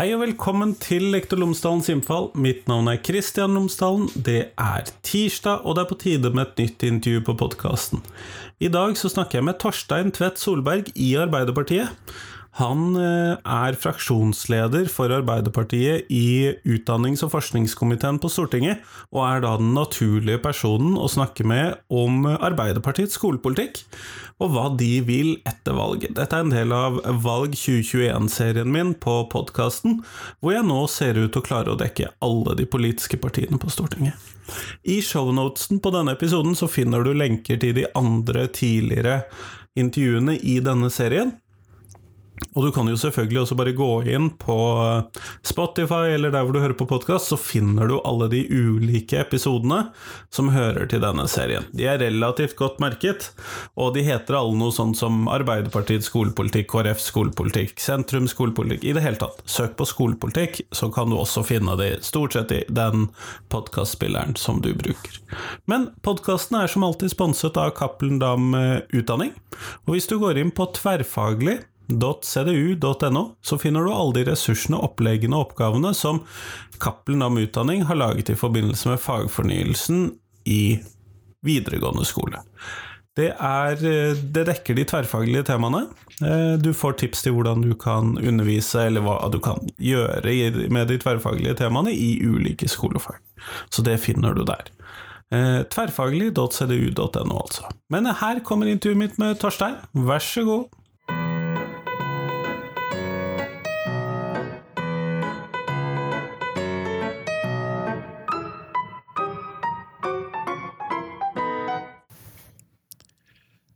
Hei og velkommen til Lektor Lomsdalens innfall. Mitt navn er Kristian Lomsdalen. Det er tirsdag, og det er på tide med et nytt intervju på podkasten. I dag så snakker jeg med Torstein Tvedt Solberg i Arbeiderpartiet. Han eh, er fraksjonsleder for Arbeiderpartiet i utdannings- og forskningskomiteen på Stortinget, og er da den naturlige personen å snakke med om Arbeiderpartiets skolepolitikk, og hva de vil etter valget. Dette er en del av Valg 2021-serien min på podkasten, hvor jeg nå ser ut til å klare å dekke alle de politiske partiene på Stortinget. I shownotesen på denne episoden så finner du lenker til de andre tidligere intervjuene i denne serien. Og du kan jo selvfølgelig også bare gå inn på Spotify eller der hvor du hører på podkast, så finner du alle de ulike episodene som hører til denne serien. De er relativt godt merket, og de heter alle noe sånt som Arbeiderpartiets skolepolitikk, KrF skolepolitikk, Sentrum skolepolitikk I det hele tatt, søk på skolepolitikk, så kan du også finne de stort sett i den podkastspilleren som du bruker. Men podkasten er som alltid sponset av Cappelen Dam Utdanning, og hvis du går inn på tverrfaglig .cdu.no, så finner du alle de ressursene, oppleggene og oppgavene som Cappelen om Utdanning har laget i forbindelse med fagfornyelsen i videregående skole. Det, er, det dekker de tverrfaglige temaene. Du får tips til hvordan du kan undervise, eller hva du kan gjøre med de tverrfaglige temaene i ulike skolefag. Så det finner du der. Tverrfaglig.cdu.no, altså. Men her kommer intervjuet mitt med Torstein. Vær så god.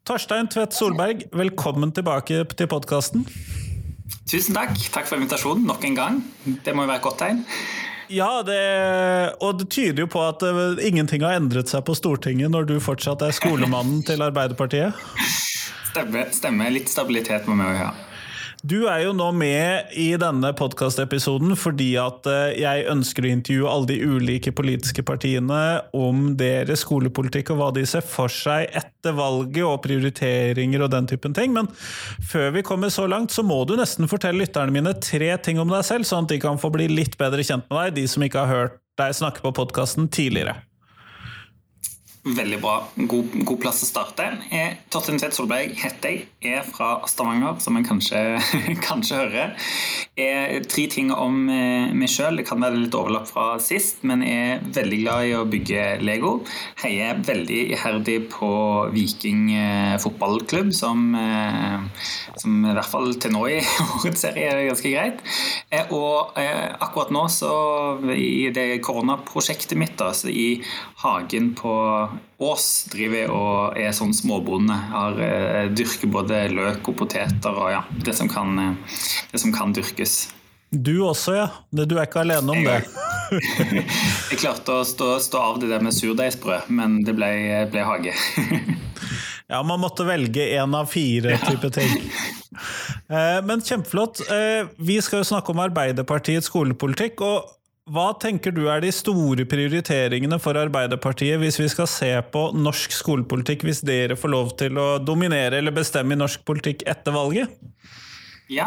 Torstein Tvedt Solberg, velkommen tilbake til podkasten. Tusen takk. Takk for invitasjonen nok en gang. Det må jo være et godt tegn. Ja, det, og det tyder jo på at ingenting har endret seg på Stortinget når du fortsatt er skolemannen til Arbeiderpartiet? Stemmer. Stemme. Litt stabilitet må vi jo ha. Du er jo nå med i denne podkastepisoden fordi at jeg ønsker å intervjue alle de ulike politiske partiene om deres skolepolitikk og hva de ser for seg etter valget og prioriteringer og den typen ting. Men før vi kommer så langt, så må du nesten fortelle lytterne mine tre ting om deg selv, sånn at de kan få bli litt bedre kjent med deg, de som ikke har hørt deg snakke på podkasten tidligere. Veldig bra. God, god, plass å starte. Jeg, Torstein Tvedt Solberg heter jeg. Er fra Stavanger, som en kanskje, kanskje hører. Er tre ting om eh, meg sjøl. Det kan være litt overlapp fra sist, men er veldig glad i å bygge Lego. Heier veldig iherdig på Viking eh, fotballklubb, som, eh, som, i hvert fall til nå i årets serie er ganske greit. Og akkurat nå, så i det koronaprosjektet mitt, da, i hagen på Ås driver og er sånn småbonde. Har, eh, dyrker både løk og poteter og ja, det som kan, eh, det som kan dyrkes. Du også, ja. Du er ikke alene om det. jeg klarte å stå, stå, av det der med surdeigsbrød, men det ble, ble hage. ja, man måtte velge én av fire type ting. Eh, men kjempeflott. Vi skal jo snakke om Arbeiderpartiets skolepolitikk. og hva tenker du er de store prioriteringene for Arbeiderpartiet hvis vi skal se på norsk skolepolitikk, hvis dere får lov til å dominere eller bestemme i norsk politikk etter valget? Ja,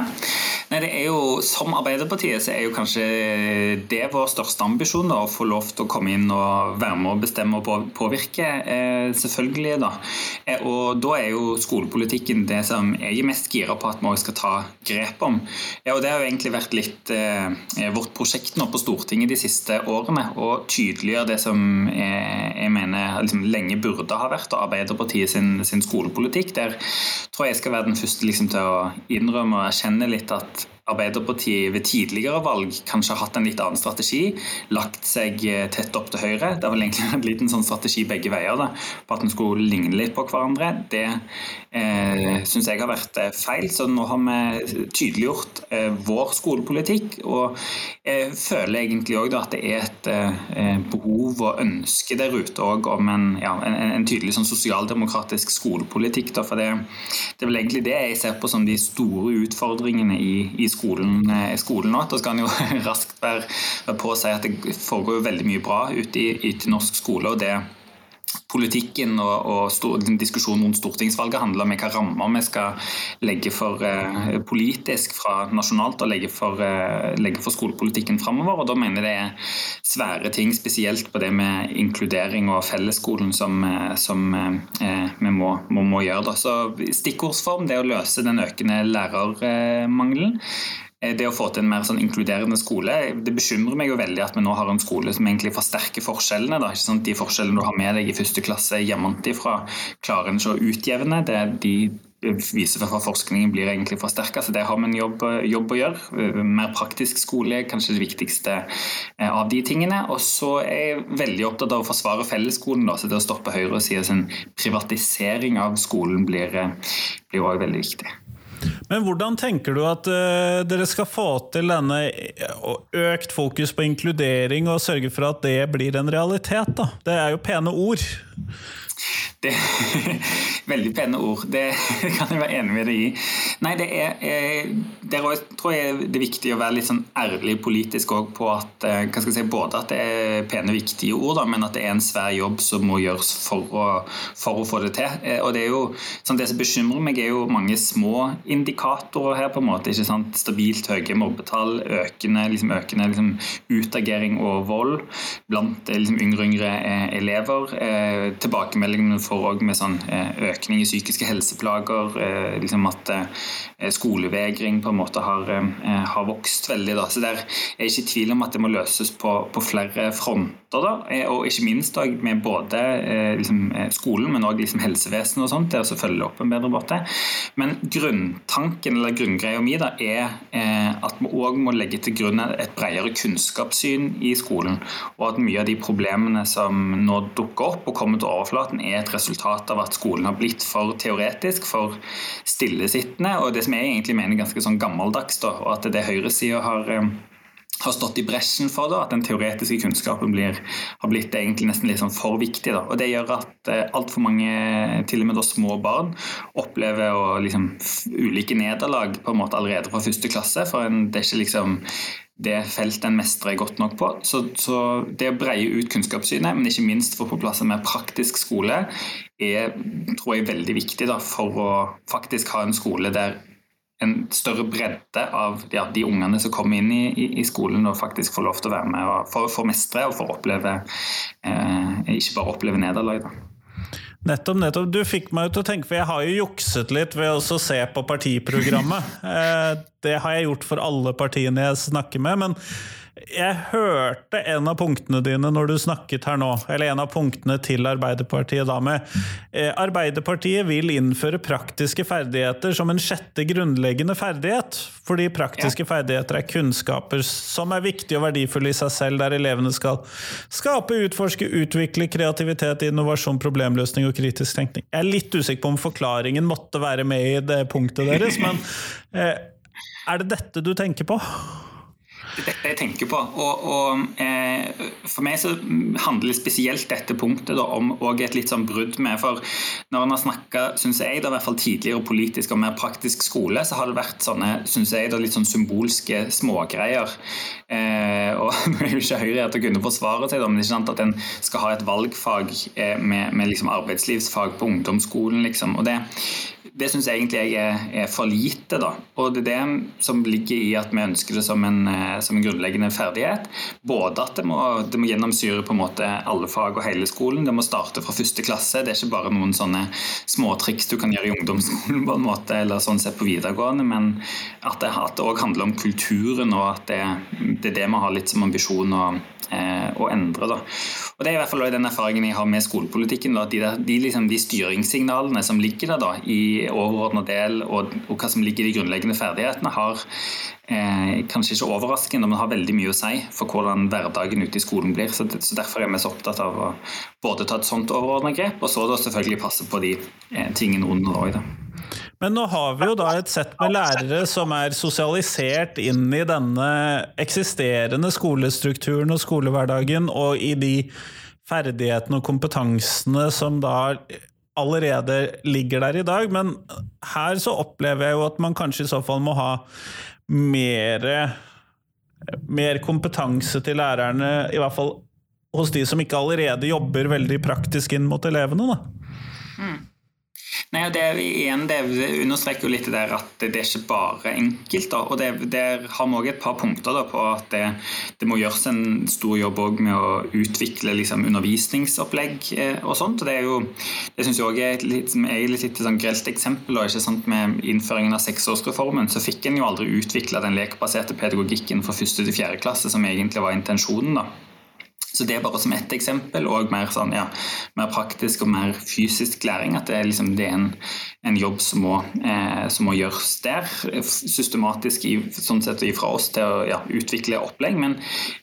Nei, det er jo Som Arbeiderpartiet så er jo kanskje det vår største ambisjon, da, å få lov til å komme inn og være med og bestemme og påvirke. Eh, selvfølgelig, da. Eh, og da er jo skolepolitikken det som jeg er mest gira på at vi skal ta grep om. Eh, og det har jo egentlig vært litt eh, vårt prosjekt nå på Stortinget de siste årene. Å tydeliggjøre det som jeg, jeg mener liksom, lenge burde ha vært Arbeiderpartiet sin, sin, skolepolitikk. Der tror jeg jeg skal være den første liksom, til å innrømme og erkjenne litt at Arbeiderpartiet ved tidligere valg kanskje har hatt en litt annen strategi, lagt seg eh, tett opp til høyre. Det har vel egentlig en liten sånn strategi begge veier, da, på at en skulle ligne litt på hverandre. Det eh, syns jeg har vært eh, feil, så nå har vi tydeliggjort eh, vår skolepolitikk. Og jeg føler egentlig òg at det er et eh, behov og ønske der ute om en, ja, en, en tydelig sånn sosialdemokratisk skolepolitikk. Da, for det, det, er vel egentlig det jeg ser på som de store utfordringene i, i skolen skolen, eh, skolen nå. Da skal en jo raskt være, på å si at det foregår veldig mye bra ute i, i norsk skole. og det politikken og, og diskusjonen rundt stortingsvalget handler om hvilke rammer vi skal legge for eh, politisk fra nasjonalt og legge for, eh, legge for skolepolitikken framover. Og da mener jeg det er svære ting, spesielt på det med inkludering og fellesskolen, som, eh, som eh, vi må, må, må gjøre. Da. Så Stikkordsform det å løse den økende lærermangelen. Eh, det å få til en mer sånn inkluderende skole Det bekymrer meg jo veldig at vi nå har en skole som egentlig forsterker forskjellene. Da. Ikke sant? De forskjellene du har med deg i første klasse hjemmefra, klarer en ikke å utjevne. Det, de viser fra forskningen blir egentlig forsterka, så det har vi en jobb, jobb, å gjøre. Mer praktisk skole er kanskje det viktigste eh, av de tingene. Og så er jeg veldig opptatt av å forsvare fellesskolen. Da, så det å stoppe høyresida sin privatisering av skolen blir òg veldig viktig. Men hvordan tenker du at uh, dere skal få til denne økt fokus på inkludering, og sørge for at det blir en realitet? da? Det er jo pene ord. Det Veldig pene ord. Det kan jeg være enig med deg i. Nei, det er, eh, det er tror jeg det er viktig å være litt sånn ærlig politisk òg på at eh, hva skal jeg si, både at det er pene, viktige ord, da, men at det er en svær jobb som må gjøres for å, for å få det til. Eh, og Det er jo, sånn, det som bekymrer meg, er jo mange små indikatorer her. på en måte, ikke sant? Stabilt høye mobbetall, økende, liksom, økende liksom, utagering og vold blant liksom, yngre yngre elever. Tilbakemeldingene får òg med sånn økning i psykiske helseplager. Eh, liksom at eh, skolevegring på en måte har, eh, har vokst veldig. Da. Så der er jeg ikke i tvil om at det må løses på, på flere fronter. Da. Og ikke minst da, med både liksom, skolen, men òg liksom, helsevesenet og sånt, det å følge opp en bedre måte. Men grunntanken eller grunngreia mi da, er at vi òg må legge til grunn et bredere kunnskapssyn i skolen. Og at mye av de problemene som nå dukker opp og kommer til overflaten, er et resultat av at skolen har blitt for teoretisk, for stillesittende, og det som jeg egentlig mener ganske sånn gammeldags. Da, og at det høyresida har eh, har stått i bresjen for det, at den teoretiske kunnskapen blir, har blitt egentlig nesten litt sånn for viktig. Da. Og Det gjør at eh, altfor mange, til og med da små barn, opplever å, liksom, ulike nederlag på en måte allerede fra første klasse. For en, det er ikke liksom det feltet en mestrer godt nok på. Så, så det å breie ut kunnskapssynet, men ikke minst få på plass en mer praktisk skole, er tror jeg, veldig viktig da, for å faktisk ha en skole der en større bredde av ja, de ungene som kommer inn i, i, i, skolen og faktisk får lov til å være med og for, for mestre og for å oppleve eh, ikke bare oppleve nederlag. Nettopp, nettopp. Du fikk meg til å tenke, for jeg har jo jukset litt ved å se på partiprogrammet. Eh, det har jeg gjort for alle partiene jeg snakker med. men jeg hørte en av punktene dine når du snakket her nå, eller en av punktene til Arbeiderpartiet da med eh, Arbeiderpartiet vil innføre praktiske ferdigheter som en sjette grunnleggende ferdighet. Fordi praktiske ja. ferdigheter er kunnskaper som er viktige og verdifulle i seg selv, der elevene skal skape, utforske, utvikle kreativitet, innovasjon, problemløsning og kritisk tenkning. Jeg er litt usikker på om forklaringen måtte være med i det punktet deres, men eh, er det dette du tenker på? Dette jeg tenker på. Og, og eh, For meg så handler spesielt dette punktet da, om et litt sånn brudd med For når en har snakka, syns jeg, da, i hvert fall tidligere politisk og mer praktisk skole, så har det vært sånne synes jeg, da, litt sånn symbolske smågreier. Eh, og Nå er jo ikke Høyre til å kunne forsvare seg, da, men det er ikke sant at en skal ha et valgfag eh, med, med liksom arbeidslivsfag på ungdomsskolen. liksom, og det det syns jeg egentlig er, er, for lite. da. Og det er det som ligger i at vi ønsker det som en, eh, som en grunnleggende ferdighet. Både at det må, det må, gjennomsyre på en måte alle fag og hele skolen. Det må starte fra første klasse. Det er ikke bare noen sånne småtriks du kan gjøre i ungdomsskolen på en måte, eller sånn sett på videregående, men at det òg handler om kulturen, og at det, det er det vi har litt som ambisjon. å eh, å endre. Da. Og Det er i hvert fall den erfaringen jeg har med skolepolitikken. Da, de, der, de, liksom, de, styringssignalene som ligger der da, i overordna del, og, og, hva som ligger i de grunnleggende ferdighetene, har eh, kanskje ikke overraskende, men har veldig mye å si for hvordan hverdagen ute i skolen blir. Så, så Derfor er vi så opptatt av å både ta et sånt overordna grep, og så da selvfølgelig passe på de eh, tingene under òg. Men nå har vi jo da et sett med lærere som er sosialisert inn i denne eksisterende skolestrukturen og skolehverdagen, og i de ferdighetene og kompetansene som da allerede ligger der i dag. Men her så opplever jeg jo at man kanskje i så fall må ha mer, mer kompetanse til lærerne, i hvert fall hos de som ikke allerede jobber veldig praktisk inn mot elevene. da. Mm. Nei, det, igjen, det understreker jo litt der at det er ikke bare enkelt. Da. og det, Der har vi òg et par punkter da, på at det, det, må gjøres en stor jobb med å utvikle liksom, undervisningsopplegg eh, og sånt. og Det er jo, det synes jeg også er et litt, er litt, litt sånn grelt eksempel. Da, ikke sant? Med innføringen av seksårsreformen så fikk en jo aldri utvikla den lekbaserte pedagogikken fra første til fjerde klasse, som egentlig var intensjonen. da. Så Det er bare som ett eksempel, og mer, sånn, ja, mer praktisk og mer fysisk læring. At det er, liksom, det er en, en, jobb som må, eh, som må, gjøres der. Systematisk i, sånn sett fra oss til å ja, utvikle opplegg. Men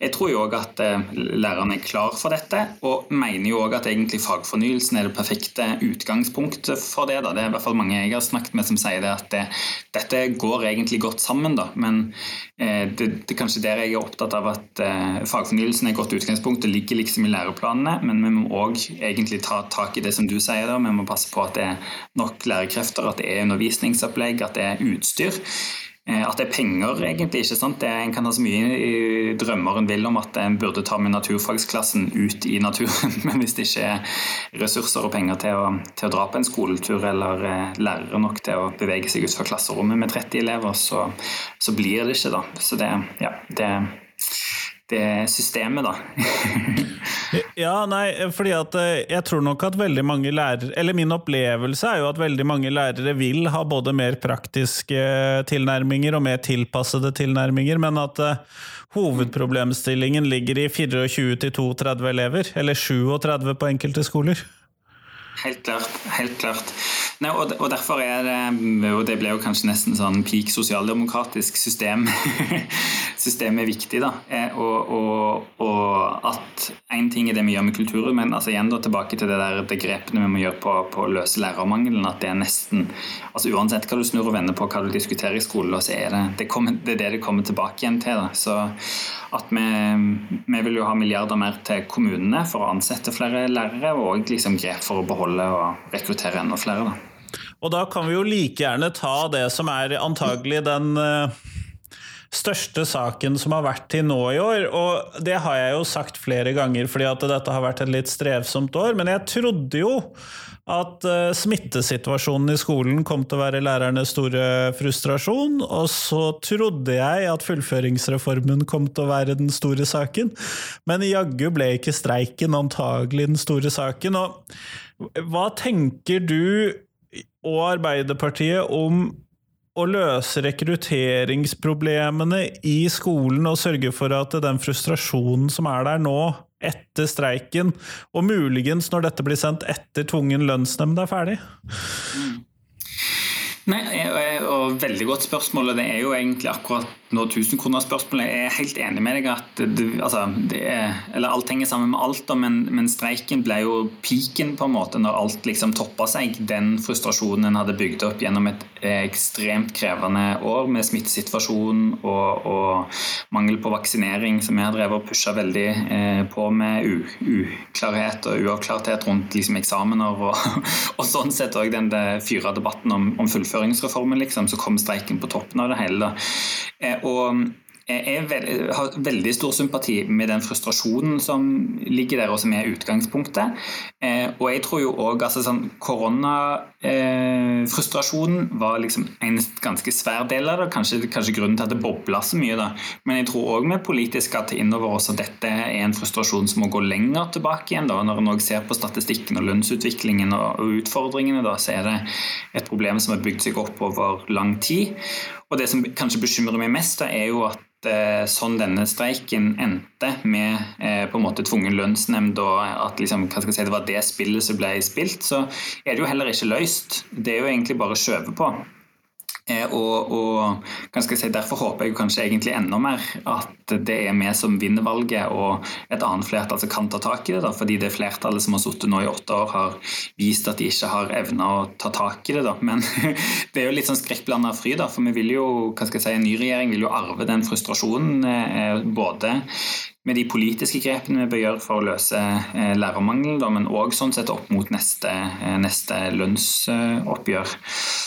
jeg tror jo òg at eh, lærerne er klar for dette, og mener jo òg at egentlig fagfornyelsen er det perfekte utgangspunktet for det. Da. Det er i hvert fall mange jeg har snakket med som sier det, at det, dette går egentlig godt sammen. Da. Men eh, det, det, er kanskje der jeg er opptatt av at eh, fagfornyelsen er et godt utgangspunkt det ligger liksom i læreplanene, men vi må òg egentlig ta tak i det som du sier. da, Vi må passe på at det er nok lærekrefter, at det er undervisningsopplegg, at det er utstyr. Eh, at det er penger, egentlig. ikke sant? Det, en kan ha så mye drømmer en vil om at en burde ta med naturfagsklassen ut i naturen, men hvis det ikke er ressurser og penger til å, til å dra på en skoletur, eller eh, lærere nok til å bevege seg ut fra klasserommet med 30 elever, så, så blir det ikke, da. Så det, ja, det det systemet, da. ja, nei, fordi at eh, jeg tror nok at veldig mange lærere Eller min opplevelse er jo at veldig mange lærere vil ha både mer praktiske tilnærminger og mer tilpassede tilnærminger, men at uh, hovedproblemstillingen ligger i 24 32 elever, eller 37 på enkelte skoler. Helt klart. helt klart. Nei, og, og, derfor er det og Det ble jo kanskje nesten sånn peak sosialdemokratisk system. Systemet er viktig, da. Eh, og, og, og at én ting er det vi gjør med kulturen, men altså igjen da tilbake til det der det grepene vi må gjøre på, på å løse lærermangelen. At det er nesten altså Uansett hva du snur og vender på, hva du diskuterer i skolen, så er det det, kommer, det, er det det kommer tilbake igjen til. da. Så at vi, vi, vil jo ha milliarder mer til kommunene for å ansette flere lærere, og liksom grep for å beholde og rekruttere enda flere. Da. Og da kan vi jo like gjerne ta det som er antagelig den uh, største saken som har vært til nå i år. Og det har jeg jo sagt flere ganger fordi at dette har vært et litt strevsomt år, men jeg trodde jo at uh, smittesituasjonen i skolen kom til å være lærernes store frustrasjon, og så trodde jeg at fullføringsreformen kom til å være den store saken, men jaggu ble ikke streiken antagelig den store saken. Og hva tenker du og Arbeiderpartiet om å løse rekrutteringsproblemene i skolen og sørge for at den frustrasjonen som er der nå, etter streiken, og muligens når dette blir sendt etter tvungen lønnsnemnd er ferdig? Mm. Nei, og Veldig godt spørsmål. og Det er jo egentlig akkurat nå 1000-kronerspørsmålet. Jeg er helt enig med deg at det, altså, det er, eller alt henger sammen med alt, men, men, streiken ble jo piken på en måte når alt liksom toppa seg. Den frustrasjonen en hadde bygd opp gjennom et ekstremt krevende år med smittesituasjon og, og mangel på vaksinering, som vi har drevet og pusha veldig eh, på med uklarhet og uavklarthet rundt liksom, eksamener og, og sånn sett òg den fyra debatten om, om fullføring fullføringsreformen, liksom, så kom streiken på toppen av det hele. Eh, og jeg har veldig stor sympati med den frustrasjonen som ligger der, og som er utgangspunktet. Eh, og jeg tror jo òg altså sånn, Koronafrustrasjonen eh, var liksom en ganske svær del av det. Kanskje, kanskje grunnen til at det bobla så mye. da. Men jeg tror òg vi politisk skal ta inn over oss at dette er en frustrasjon som må gå lenger tilbake igjen. da, Når en òg ser på statistikken og lønnsutviklingen og, og utfordringene, da, så er det et problem som har bygd seg opp over lang tid. Og Det som kanskje bekymrer meg mest, da, er jo at sånn denne streiken endte, med eh, på en måte tvungen lønnsnemnd og at liksom, si, det var det spillet som ble spilt, så er det jo heller ikke løst. Det er jo egentlig bare skjøvet på. Eh, og, og si, Derfor håper jeg kanskje egentlig enda mer at det er vi som vinner valget, og et annet flertall som kan ta tak i det. Da, fordi det flertallet som har sittet nå i åtte år, har vist at de ikke har evna å ta tak i det. Da. Men det er jo litt sånn skrekkblanda fry, da, for vi vil jo, hva skal jeg si, en ny regjering vil jo arve den frustrasjonen. Eh, både med de politiske grepene vi bør gjøre for å løse eh, lærermangelen, men òg sånn opp mot neste, eh, neste lønnsoppgjør.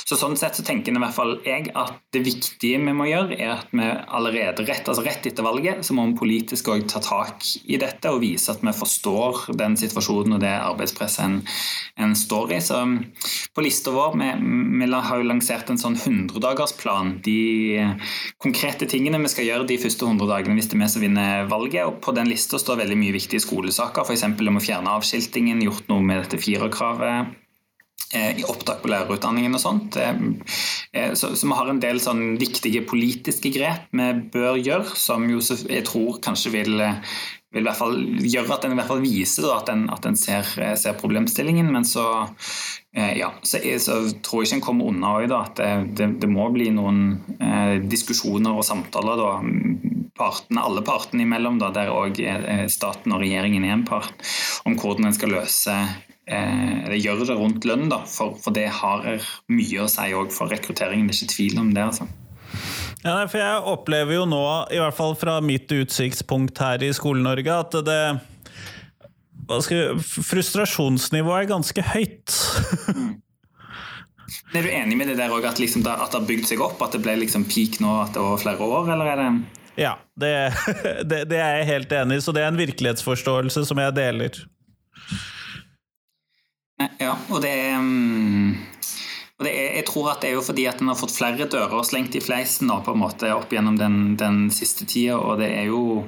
Så Sånn sett så tenker i hvert fall jeg at det viktige vi må gjøre, er at vi allerede rett, altså rett etter valget så må vi politisk ta tak i dette og vise at vi forstår den situasjonen og det arbeidspresset en, en står i. Så På lista vår vi, vi har jo lansert en sånn 100-dagersplan. De konkrete tingene vi skal gjøre de første 100 dagene hvis det er vi som vinner valget og På den lista står veldig mye viktige skolesaker, f.eks. om å fjerne avskiltingen, gjort noe med dette firerkravet eh, i opptak på lærerutdanningen og sånt. Eh, eh, så, så, vi har en del sånn viktige politiske grep vi bør gjøre, som Josef, jeg tror kanskje vil, vil i hvert fall gjøre at en i hvert fall viser at en, at en ser, ser, problemstillingen. Men så, ja, så, så, tror jeg ikke en kommer unna da, at det, det, det, må bli noen eh, diskusjoner og samtaler da, partene, alle partene imellom, da, der òg staten og regjeringen er en part, om hvordan en skal løse eh, eller gjøre det rundt lønn. Da, for, for, det har mye å si òg for rekrutteringen, det er ikke tvil om det. altså. Ja, for Jeg opplever jo nå, i hvert fall fra mitt utsiktspunkt her i Skole-Norge, at det jeg, Frustrasjonsnivået er ganske høyt. mm. Er du enig med det der òg, at, liksom at, det har bygd seg opp? At det ble liksom peak nå at det var flere år, eller er det ja, det, det, det, er jeg helt enig i, så det er en virkelighetsforståelse som jeg deler. Ja, og det er, mm, og det er Jeg tror at det er jo fordi at en har fått flere dører slengt i fleisen på en måte opp gjennom den, den siste tida, og det er jo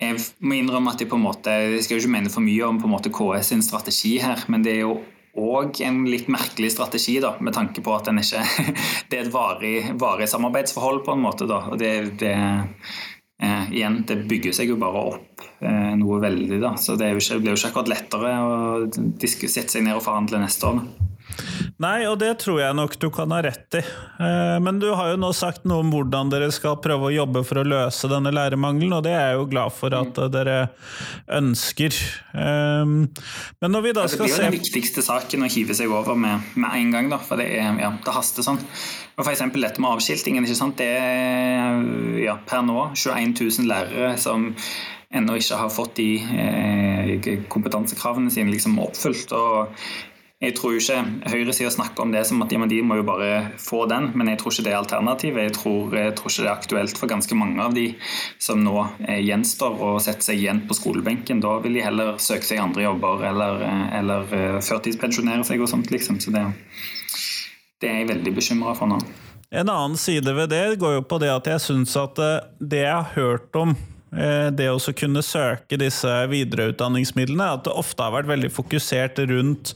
jeg må innrømme at jeg på en måte, jeg skal jo ikke mene for mye om på en måte KS sin strategi her, men det er jo òg en litt merkelig strategi, da, med tanke på at den ikke Det er et varig, varig samarbeidsforhold, på en måte. da, og det, det eh, igjen, det bygger seg jo bare opp eh, noe veldig. da, så det blir jo ikke akkurat lettere å sette seg ned og forhandle neste år. Nei, og det tror jeg nok du kan ha rett i. Eh, men du har jo nå sagt noe om hvordan dere skal prøve å jobbe for å løse denne lærermangelen, og det er jeg jo glad for at mm. dere ønsker. Eh, men når vi da skal se Det blir jo den viktigste saken å hive seg over med, med en gang, da, for det, er, ja, det haster sånn. Og F.eks. dette med avskiltingen. ikke sant? Det er ja, per nå 21 000 lærere som ennå ikke har fått de eh, kompetansekravene sine liksom oppfylt. og jeg tror ikke Høyresida snakker om det som at de må jo bare få den, men jeg tror ikke det er alternativet. Jeg tror, jeg tror ikke det er aktuelt for ganske mange av de som nå eh, gjenstår og setter seg igjen på skolebenken. Da vil de heller søke seg andre jobber eller, eh, eller eh, førtidspensjonere seg og sånt, liksom. Så det, det er jeg veldig bekymra for nå. En annen side ved det går jo på det at jeg syns at det jeg har hørt om det å kunne søke disse videreutdanningsmidlene, at det ofte har vært veldig fokusert rundt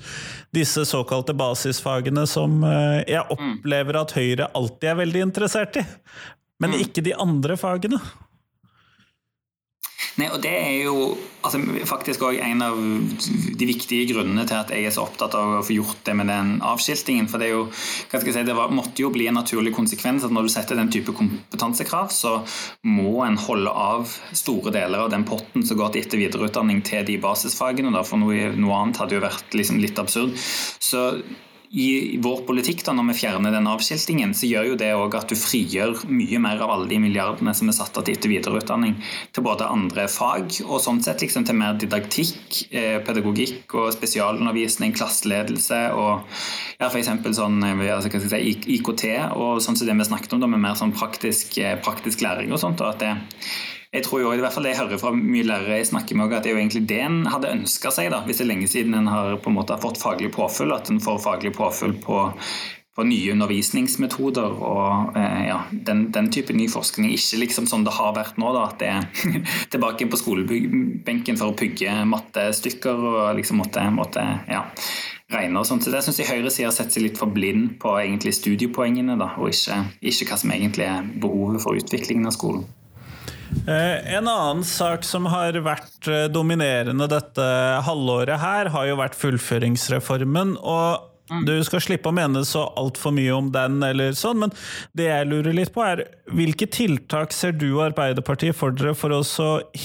disse såkalte basisfagene som eh, jeg mm. opplever at Høyre alltid er veldig interessert i, men mm. ikke de andre fagene. Nei, og Det er jo altså, faktisk òg en av de viktige grunnene til at jeg er så opptatt av å få gjort det med den avskiltingen. For det, er jo, hva skal jeg si, det var, måtte jo bli en naturlig konsekvens at når du setter den type kompetansekrav, så må en holde av store deler av den potten som går til etter- videreutdanning til de basisfagene. Da, for noe, noe annet hadde jo vært liksom litt absurd. Så i vår politikk, da, når vi fjerner den avskiltingen, så gjør jo det òg at du frigjør mye mer av alle de milliardene som er satt av til videreutdanning, til både andre fag og sånn sett liksom til mer didaktikk, eh, pedagogikk og spesialundervisning, klasseledelse og ja, f.eks. sånn altså, si, IKT og sånn som det vi snakket om, da, med mer sånn praktisk, eh, praktisk læring og sånt. og at det jeg tror jo, i hvert fall det jeg hører fra mye lærere jeg snakker med, at det er jo egentlig det en hadde ønska seg, da, hvis det er lenge siden en har på en måte fått faglig påfyll. At en får faglig påfyll på, på nye undervisningsmetoder og eh, ja, den, den, type ny forskning. Ikke liksom sånn det har vært nå, da, at det er tilbake på skolebenken for å pugge mattestykker og liksom måtte, måtte ja, regne og sånt. Så det syns jeg høyresida har sett seg litt for blind på egentlig studiepoengene, da, og ikke, ikke hva som egentlig er behovet for utviklingen av skolen. Eh, en annen sak som har vært eh, dominerende dette halvåret her, har jo vært fullføringsreformen. og mm. du skal slippe å mene så altfor mye om den, eller sånn, men det jeg lurer litt på, er hvilke tiltak ser du og Arbeiderpartiet for dere for å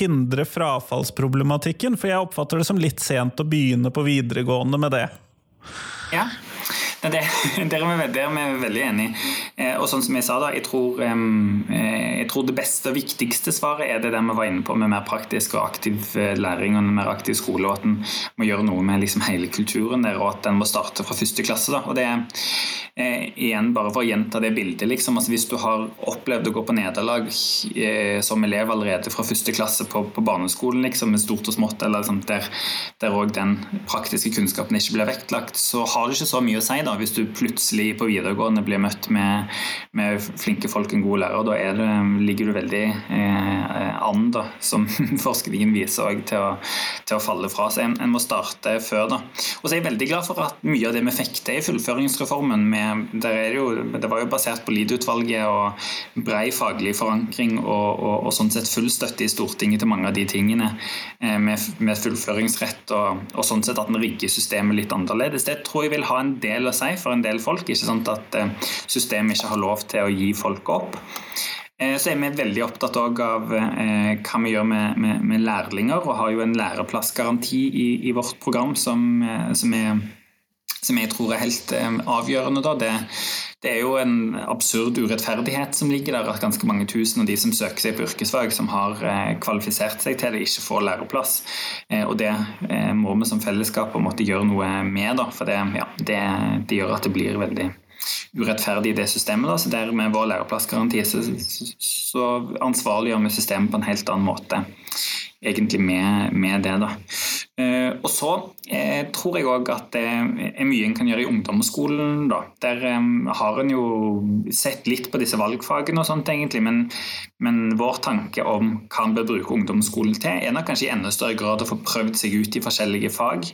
hindre frafallsproblematikken? For jeg oppfatter det som litt sent å begynne på videregående med det. Ja, det, der, er vi, der er vi veldig enige. Eh, og sånn som jeg sa da, jeg tror, jeg tror, det beste og viktigste svaret er det der vi var inne på med mer praktisk og aktiv eh, læring og mer aktiv skole, og at en må gjøre noe med liksom hele kulturen der, og at den må starte fra første klasse. da, og det er eh, igjen bare for å gjenta det bildet, liksom, altså Hvis du har opplevd å gå på nederlag eh, som elev allerede fra første klasse på, på barneskolen, liksom, med stort og smått, eller liksom, der, òg den praktiske kunnskapen ikke blir vektlagt, så har det ikke så mye å si da, hvis du plutselig på videregående blir møtt med, med flinke folk, en god lærer. Da det, ligger du veldig eh, an, da, som forskningen viser også, til, til, å falle fra. Så en, en må starte før. da. Og så er jeg veldig glad for at mye av det vi fikk til i fullføringsreformen, med, det, jo, det, var jo basert på Lied-utvalget og brei faglig forankring og, og, og, sånn sett full støtte i Stortinget til mange av de tingene eh, med, med, fullføringsrett og, og sånn sett at en rigger systemet litt annerledes. Det tror jeg vil ha en del å si for en del folk. Ikke sant at eh, systemet ikke har lov til å gi folk opp. Eh, så er vi veldig opptatt av eh, hva vi gjør med, med, med, lærlinger, og har jo en læreplassgaranti i, i vårt program som, som, er, som, jeg tror er helt avgjørende. Da. Det, det, er jo en absurd urettferdighet som ligger der, at ganske mange tusen av de som søker seg på yrkesfag, som har kvalifisert seg til det, ikke får læreplass. Og det må vi som fellesskap måtte gjøre noe med, da, for det, ja, det, det gjør at det blir veldig urettferdig i det systemet. Da. Så der med vår læreplassgaranti så, så ansvarliggjør vi systemet på en helt annen måte egentlig med, med det. da. Eh, og så eh, tror jeg òg at det er mye en kan gjøre i ungdomsskolen. da. Der eh, har en jo sett litt på disse valgfagene og sånt, egentlig, men, men vår tanke om hva en bør bruke ungdomsskolen til, er nok kanskje i enda større grad å få prøvd seg ut i forskjellige fag.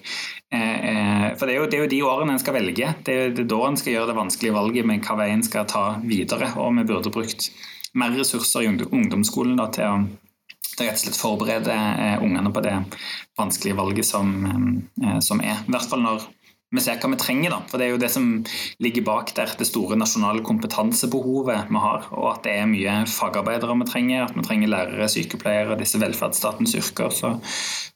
Eh, eh, for det er, jo, det er, jo, de årene en skal velge. Det er, det er da en skal gjøre det vanskelige valget med hva vei en skal ta videre. Og vi burde brukt mer ressurser i ungdomsskolen da, til å rett og slett forberede eh, ungene på det vanskelige valget som, eh, som er. I hvert fall når vi ser hva vi trenger. Da. For Det er jo det som ligger bak der, det store nasjonale kompetansebehovet vi har. Og at det er mye fagarbeidere vi trenger, at vi trenger lærere, sykepleiere, disse velferdsstatens yrker. Så,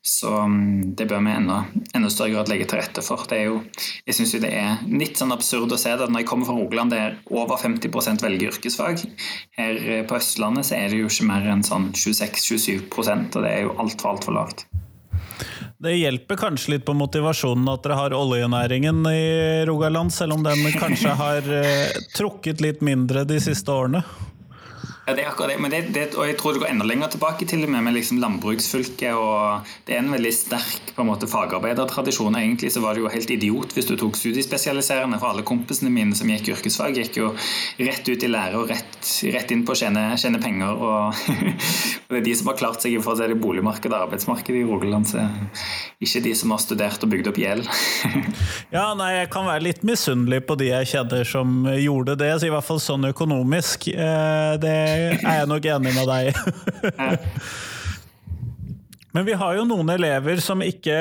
så mm, det bør vi enda, enda større grad legge til rette for. Det er jo, jeg syns det er litt sånn absurd å se det. Når jeg kommer fra Rogaland der over 50% velger yrkesfag. Her på Østlandet så er det jo ikke mer enn sånn 26-27% og det er jo altfor, altfor lavt. Det hjelper kanskje litt på motivasjonen at dere har oljenæringen i Rogaland, selv om den kanskje har eh, trukket litt mindre de siste årene? Ja, det er akkurat det. Men det, det, og jeg tror det går enda lenger tilbake til og med med liksom landbruksfylket. og Det er en veldig sterk på en måte, fagarbeidertradisjon. Egentlig så var det jo helt idiot hvis du tok studiespesialiserende. For alle kompisene mine som gikk yrkesfag, gikk jo rett ut i lære og rett, rett inn på å tjene, tjene penger. Og, og, det er de som har klart seg for å si det boligmarkedet og arbeidsmarkedet i Rogaland. Så ikke de som har studert og bygd opp gjeld. ja, nei, jeg kan være litt misunnelig på de jeg kjenner som gjorde det, så i hvert fall sånn økonomisk. Eh, det er jeg nok enig med deg. Men vi har jo noen elever som ikke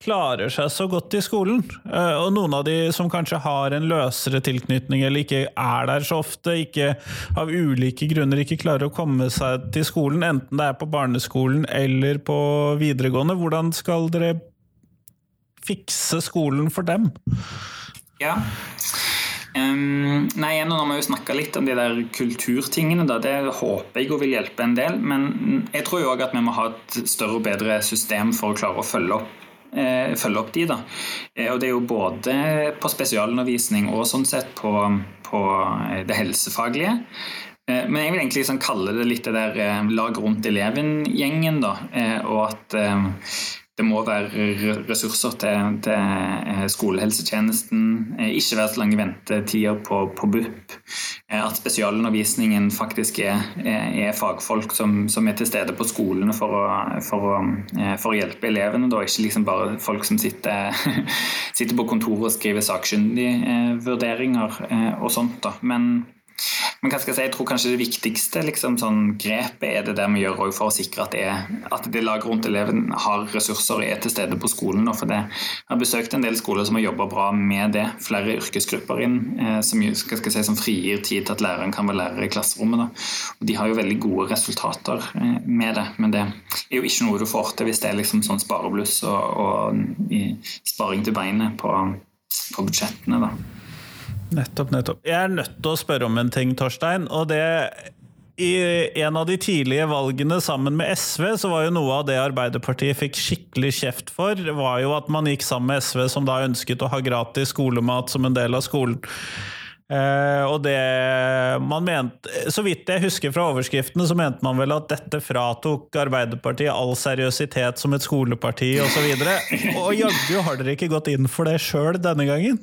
klarer seg så godt i skolen. Eh, og noen av de som kanskje har en løsere tilknytning, eller ikke er der så ofte, ikke av ulike grunner ikke klarer å komme seg til skolen, enten det er på barneskolen eller på videregående. Hvordan skal dere fikse skolen for dem? Ja, Um, nei, Nå har vi jo snakka litt om de der kulturtingene. Da. Det håper jeg vil hjelpe en del. Men jeg tror jo òg at vi må ha et større og bedre system for å klare å følge opp, eh, følge opp de. da. Eh, og det er jo både på spesialundervisning og sånn sett på, på eh, det helsefaglige. Men jeg vil egentlig liksom kalle det litt det der lag rundt eleven-gjengen. da, Og at det må være ressurser til, til eh, skolehelsetjenesten, eh, ikke være så lange ventetider på, på BUP. Eh, at spesialundervisningen faktisk er, er fagfolk som, som, er til stede på skolene for å, for for å hjelpe elevene. Da. Ikke liksom bare folk som sitter, sitter på kontoret og skriver sakkyndige vurderinger og sånt. Da. Men men hva skal jeg si, jeg tror kanskje det viktigste liksom, sånn, grepet er det der vi gjør for å sikre at det, at det laget rundt eleven har ressurser og er til stede på skolen. For det. Jeg har besøkt en del skoler som har jobba bra med det. Flere yrkesgrupper inn eh, som, si, som frigir tid til at læreren kan være lærer i klasserommet. Da. Og de har jo veldig gode resultater eh, med det, men det er jo ikke noe du får til hvis det er liksom sånn sparebluss og, og sparing til beinet på, på budsjettene. da. Nettopp, nettopp. Jeg er nødt til å spørre om en ting, Torstein. og det i en av de tidlige valgene sammen med SV, så var jo noe av det Arbeiderpartiet fikk skikkelig kjeft for, var jo at man gikk sammen med SV, som da ønsket å ha gratis skolemat som en del av skolen. Eh, og det man mente Så vidt jeg husker fra overskriftene, så mente man vel at dette fratok Arbeiderpartiet all seriøsitet som et skoleparti osv. Og, så og jaggu har dere ikke gått inn for det sjøl denne gangen?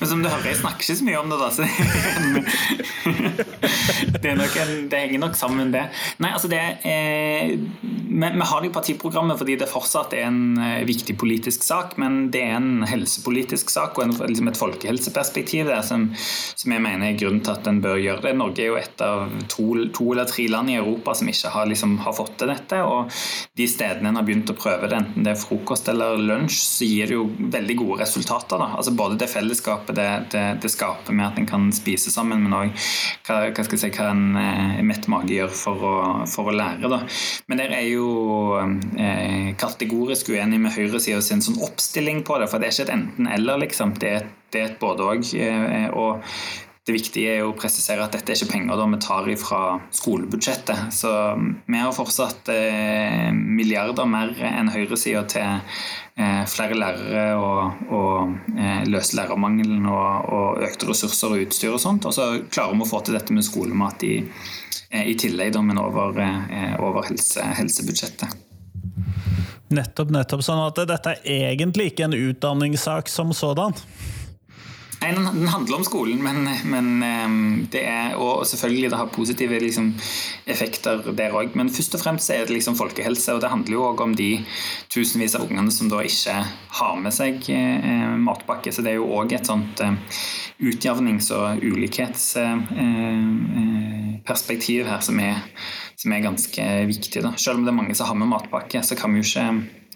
Men som du hører, jeg snakker ikke så mye om det, da. Så det, en, det henger nok sammen, det. Nei, altså det eh, vi, vi, har det i partiprogrammet fordi det fortsatt er en eh, viktig politisk sak, men det er en helsepolitisk sak og en, liksom et folkehelseperspektiv der som, som, jeg mener er grunnen til at en bør gjøre det. Norge er jo et av to, to eller tre land i Europa som ikke har, liksom, har fått til dette. og De stedene en har begynt å prøve det, enten det er frokost eller lunsj, så gir det jo veldig gode resultater. Da. Altså Både det fellesskapet det, det, det skaper med at en kan spise sammen, men òg hva, hva, skal jeg si, hva en eh, mett mage gjør for å, for å lære. Da. Men der er jo eh, kategorisk uenig med høyresida sin sånn oppstilling på det, for det er ikke et enten-eller, liksom. Det er, det er et både-og. Eh, og det viktige er å presisere at dette er ikke penger vi tar fra skolebudsjettet. Så vi har fortsatt eh, milliarder mer enn høyresida til eh, flere lærere og, og eh, løse lærermangelen og, og, økte ressurser og utstyr og sånt. Og så klarer vi å få til dette med skolemat i, i tillegg, men over, over helse, helsebudsjettet. Nettopp, nettopp. Sånn at dette er egentlig ikke en utdanningssak som sådan? Nei, Den handler om skolen, men, men ehm, det er, og selvfølgelig det har positive liksom, effekter der òg. Men først og fremst er det liksom folkehelse, og det handler jo òg om de tusenvis av ungene som da ikke har med seg eh, matpakke. Så det er jo òg et sånt eh, utjevnings- og ulikhetsperspektiv eh, eh her som er, som er ganske viktig. Da. Selv om det er mange som har med matpakke, så kan vi jo ikke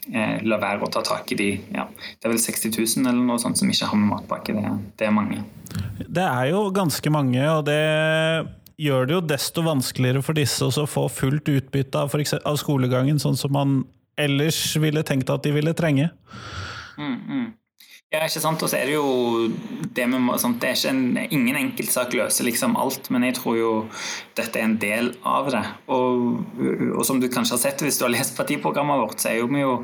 eh, la være å ta tak i de ja, Det er vel 60 000 eller noe sånt som ikke har med matpakke. Det, det er mange. Det er jo ganske mange, og det gjør det jo desto vanskeligere for disse å få fullt utbytte av, av, skolegangen, sånn som man ellers ville tenkt at de ville trenge. Mm, mm. Ja, ikke sant. Og så er det jo det med, sånn, Det er ikke en, ingen enkeltsak løser liksom alt, men jeg tror jo dette er en del av det. Og, og, som du kanskje har sett hvis du har lest partiprogrammet vårt, så er jo vi jo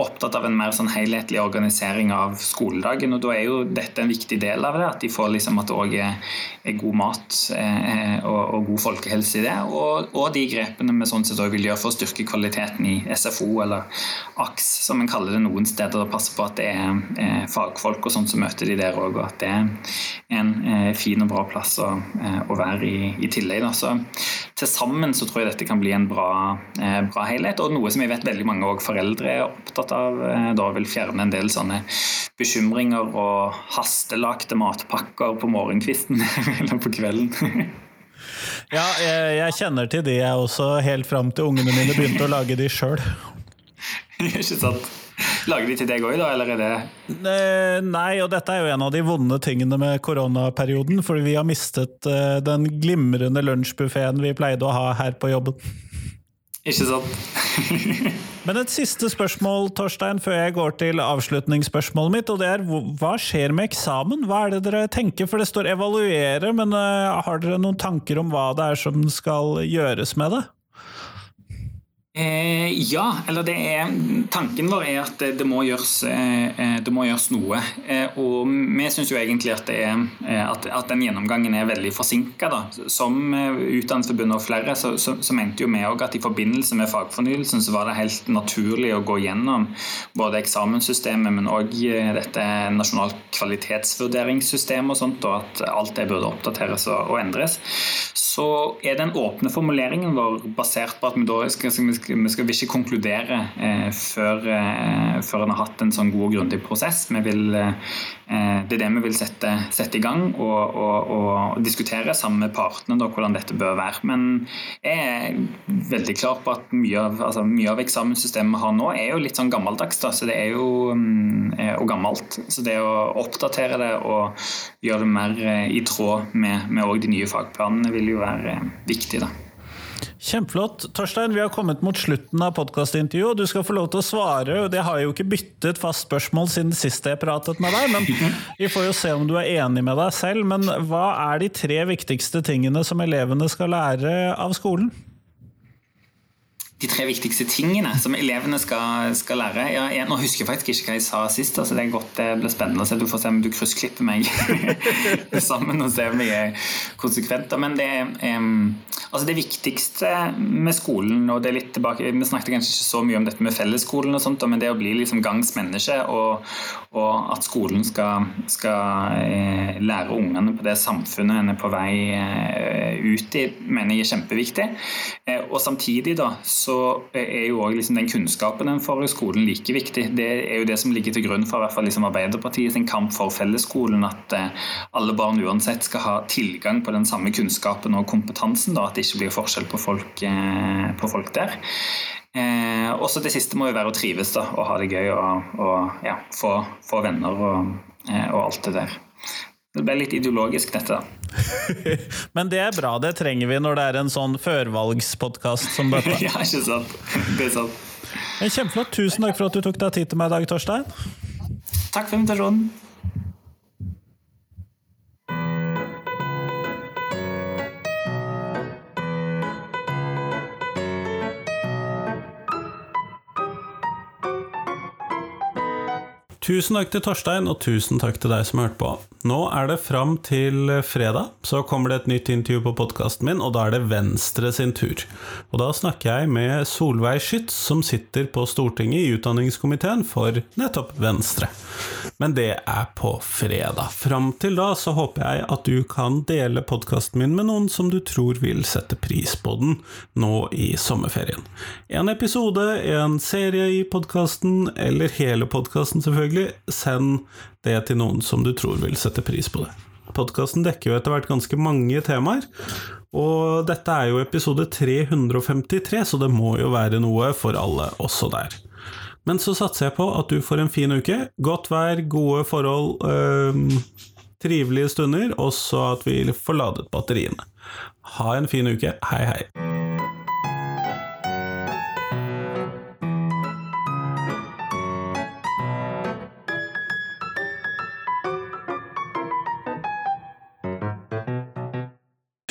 opptatt av en mer sånn helhetlig organisering av skoledagen. Og da er jo dette en viktig del av det. At de får liksom at det òg er, er, god mat eh, og, og, god folkehelse i det. Og, og de grepene vi sånn sett òg vil gjøre for å styrke kvaliteten i SFO eller AKS, som en kaller det noen steder, og passe på at det er eh, fag fagfolk og sånt, så møter de der òg. Og at det er en eh, fin og bra plass å, eh, å være i, i tillegg. Da. Så til sammen så tror jeg dette kan bli en bra, eh, bra helhet. Og noe som jeg vet veldig mange foreldre er opptatt av. Eh, da vil fjerne en del sånne bekymringer og hastelagte matpakker på morgenkvisten eller på kvelden. ja, jeg, jeg, kjenner til de, jeg også, helt fram til ungene mine begynte å lage de sjøl. Ikke sant? Lager de til deg òg, da, eller er det Nei, og dette er jo en av de vonde tingene med koronaperioden. Fordi vi har mistet eh, den glimrende lunsjbuffeen vi pleide å ha her på jobben. Ikke sant? Men et siste spørsmål, Torstein, før jeg går til avslutningsspørsmålet mitt. Og det er hva skjer med eksamen? Hva er det dere tenker? For det står 'evaluere', men uh, har dere noen tanker om hva det er som skal gjøres med det? Eh, ja, eller det er Tanken vår er at det må gjøres, eh, det må gjøres noe. Eh, og vi syns jo egentlig at, er, eh, at, at, den gjennomgangen er veldig forsinka. Som eh, Utdanningsforbundet og flere så, så, så, mente jo vi òg at i forbindelse med fagfornyelsen så var det helt naturlig å gå gjennom både eksamenssystemet, men òg eh, dette nasjonalt kvalitetsvurderingssystem og sånt, og at alt det burde oppdateres og, og endres. Så er den åpne formuleringen vår basert på at vi da skal, skal vi skal ikke konkludere eh, før, eh, har hatt en sånn god og grundig prosess. Vil, eh, det er det vi vil sette, sette i gang og, og, og, diskutere sammen med partene da, hvordan dette bør være. Men jeg er veldig klar på at mye av, altså, mye av eksamenssystemet vi har nå, er jo litt sånn gammeldags. Da, så det er jo mm, og gammelt. Så det å oppdatere det og gjøre det mer i tråd med, med de nye fagplanene vil jo være viktig. da. Kjempeflott. Torstein, vi har kommet mot slutten av podkastintervjuet, og du skal få lov til å svare. Det har jo ikke byttet fast spørsmål siden sist jeg pratet med deg, men vi får jo se om du er enig med deg selv. Men hva er de tre viktigste tingene som elevene skal lære av skolen? De tre viktigste tingene som elevene skal, skal lære. Ja, jeg, nå husker jeg faktisk ikke hva jeg sa sist. altså Det er godt det blir spennende å se. Du får se om du kryssklipper meg sammen og ser om jeg er konsekvent. Men det, um, altså det viktigste med skolen og det er litt tilbake, Vi snakket kanskje ikke så mye om dette med fellesskolen, og sånt, men det å bli liksom gangs menneske og, og at skolen skal, skal eh, lære ungene på det samfunnet en er på vei eh, ut i, mener jeg er kjempeviktig. Eh, og samtidig da, så er jo også liksom den kunnskapen en får i skolen like viktig. Det er jo det som ligger til grunn for hvert fall liksom Arbeiderpartiet sin kamp for fellesskolen. At alle barn uansett skal ha tilgang på den samme kunnskapen og kompetansen. Da, at det ikke blir forskjell på folk, på folk der. Eh, også det siste må jo være å trives da, og ha det gøy og, og ja, få, få, venner og, eh, og, alt det der. Det ble litt ideologisk, dette. Men det er bra, det trenger vi når det er en sånn førvalgspodkast som dette. ja, ikke sant. Det er sant. Kjempeflott. Tusen takk for at du tok deg tid til meg i dag, Torstein. Takk for invitasjonen. Tusen takk til Torstein, og tusen takk til deg som hørte på. Nå er det fram til fredag, så kommer det et nytt intervju på podkasten min, og da er det Venstre sin tur. Og da snakker jeg med Solveig Skytz, som sitter på Stortinget i utdanningskomiteen for nettopp Venstre. Men det er på fredag. Fram til da så håper jeg at du kan dele podkasten min med noen som du tror vil sette pris på den nå i sommerferien. En episode, en serie i podkasten, eller hele podkasten selvfølgelig, send det til noen som du tror vil sette pris på det. Podkasten dekker jo etter hvert ganske mange temaer, og dette er jo episode 353, så det må jo være noe for alle også der. Men så satser jeg på at du får en fin uke. Godt vær, gode forhold, øh, trivelige stunder, og så at vi får ladet batteriene. Ha en fin uke. Hei, hei.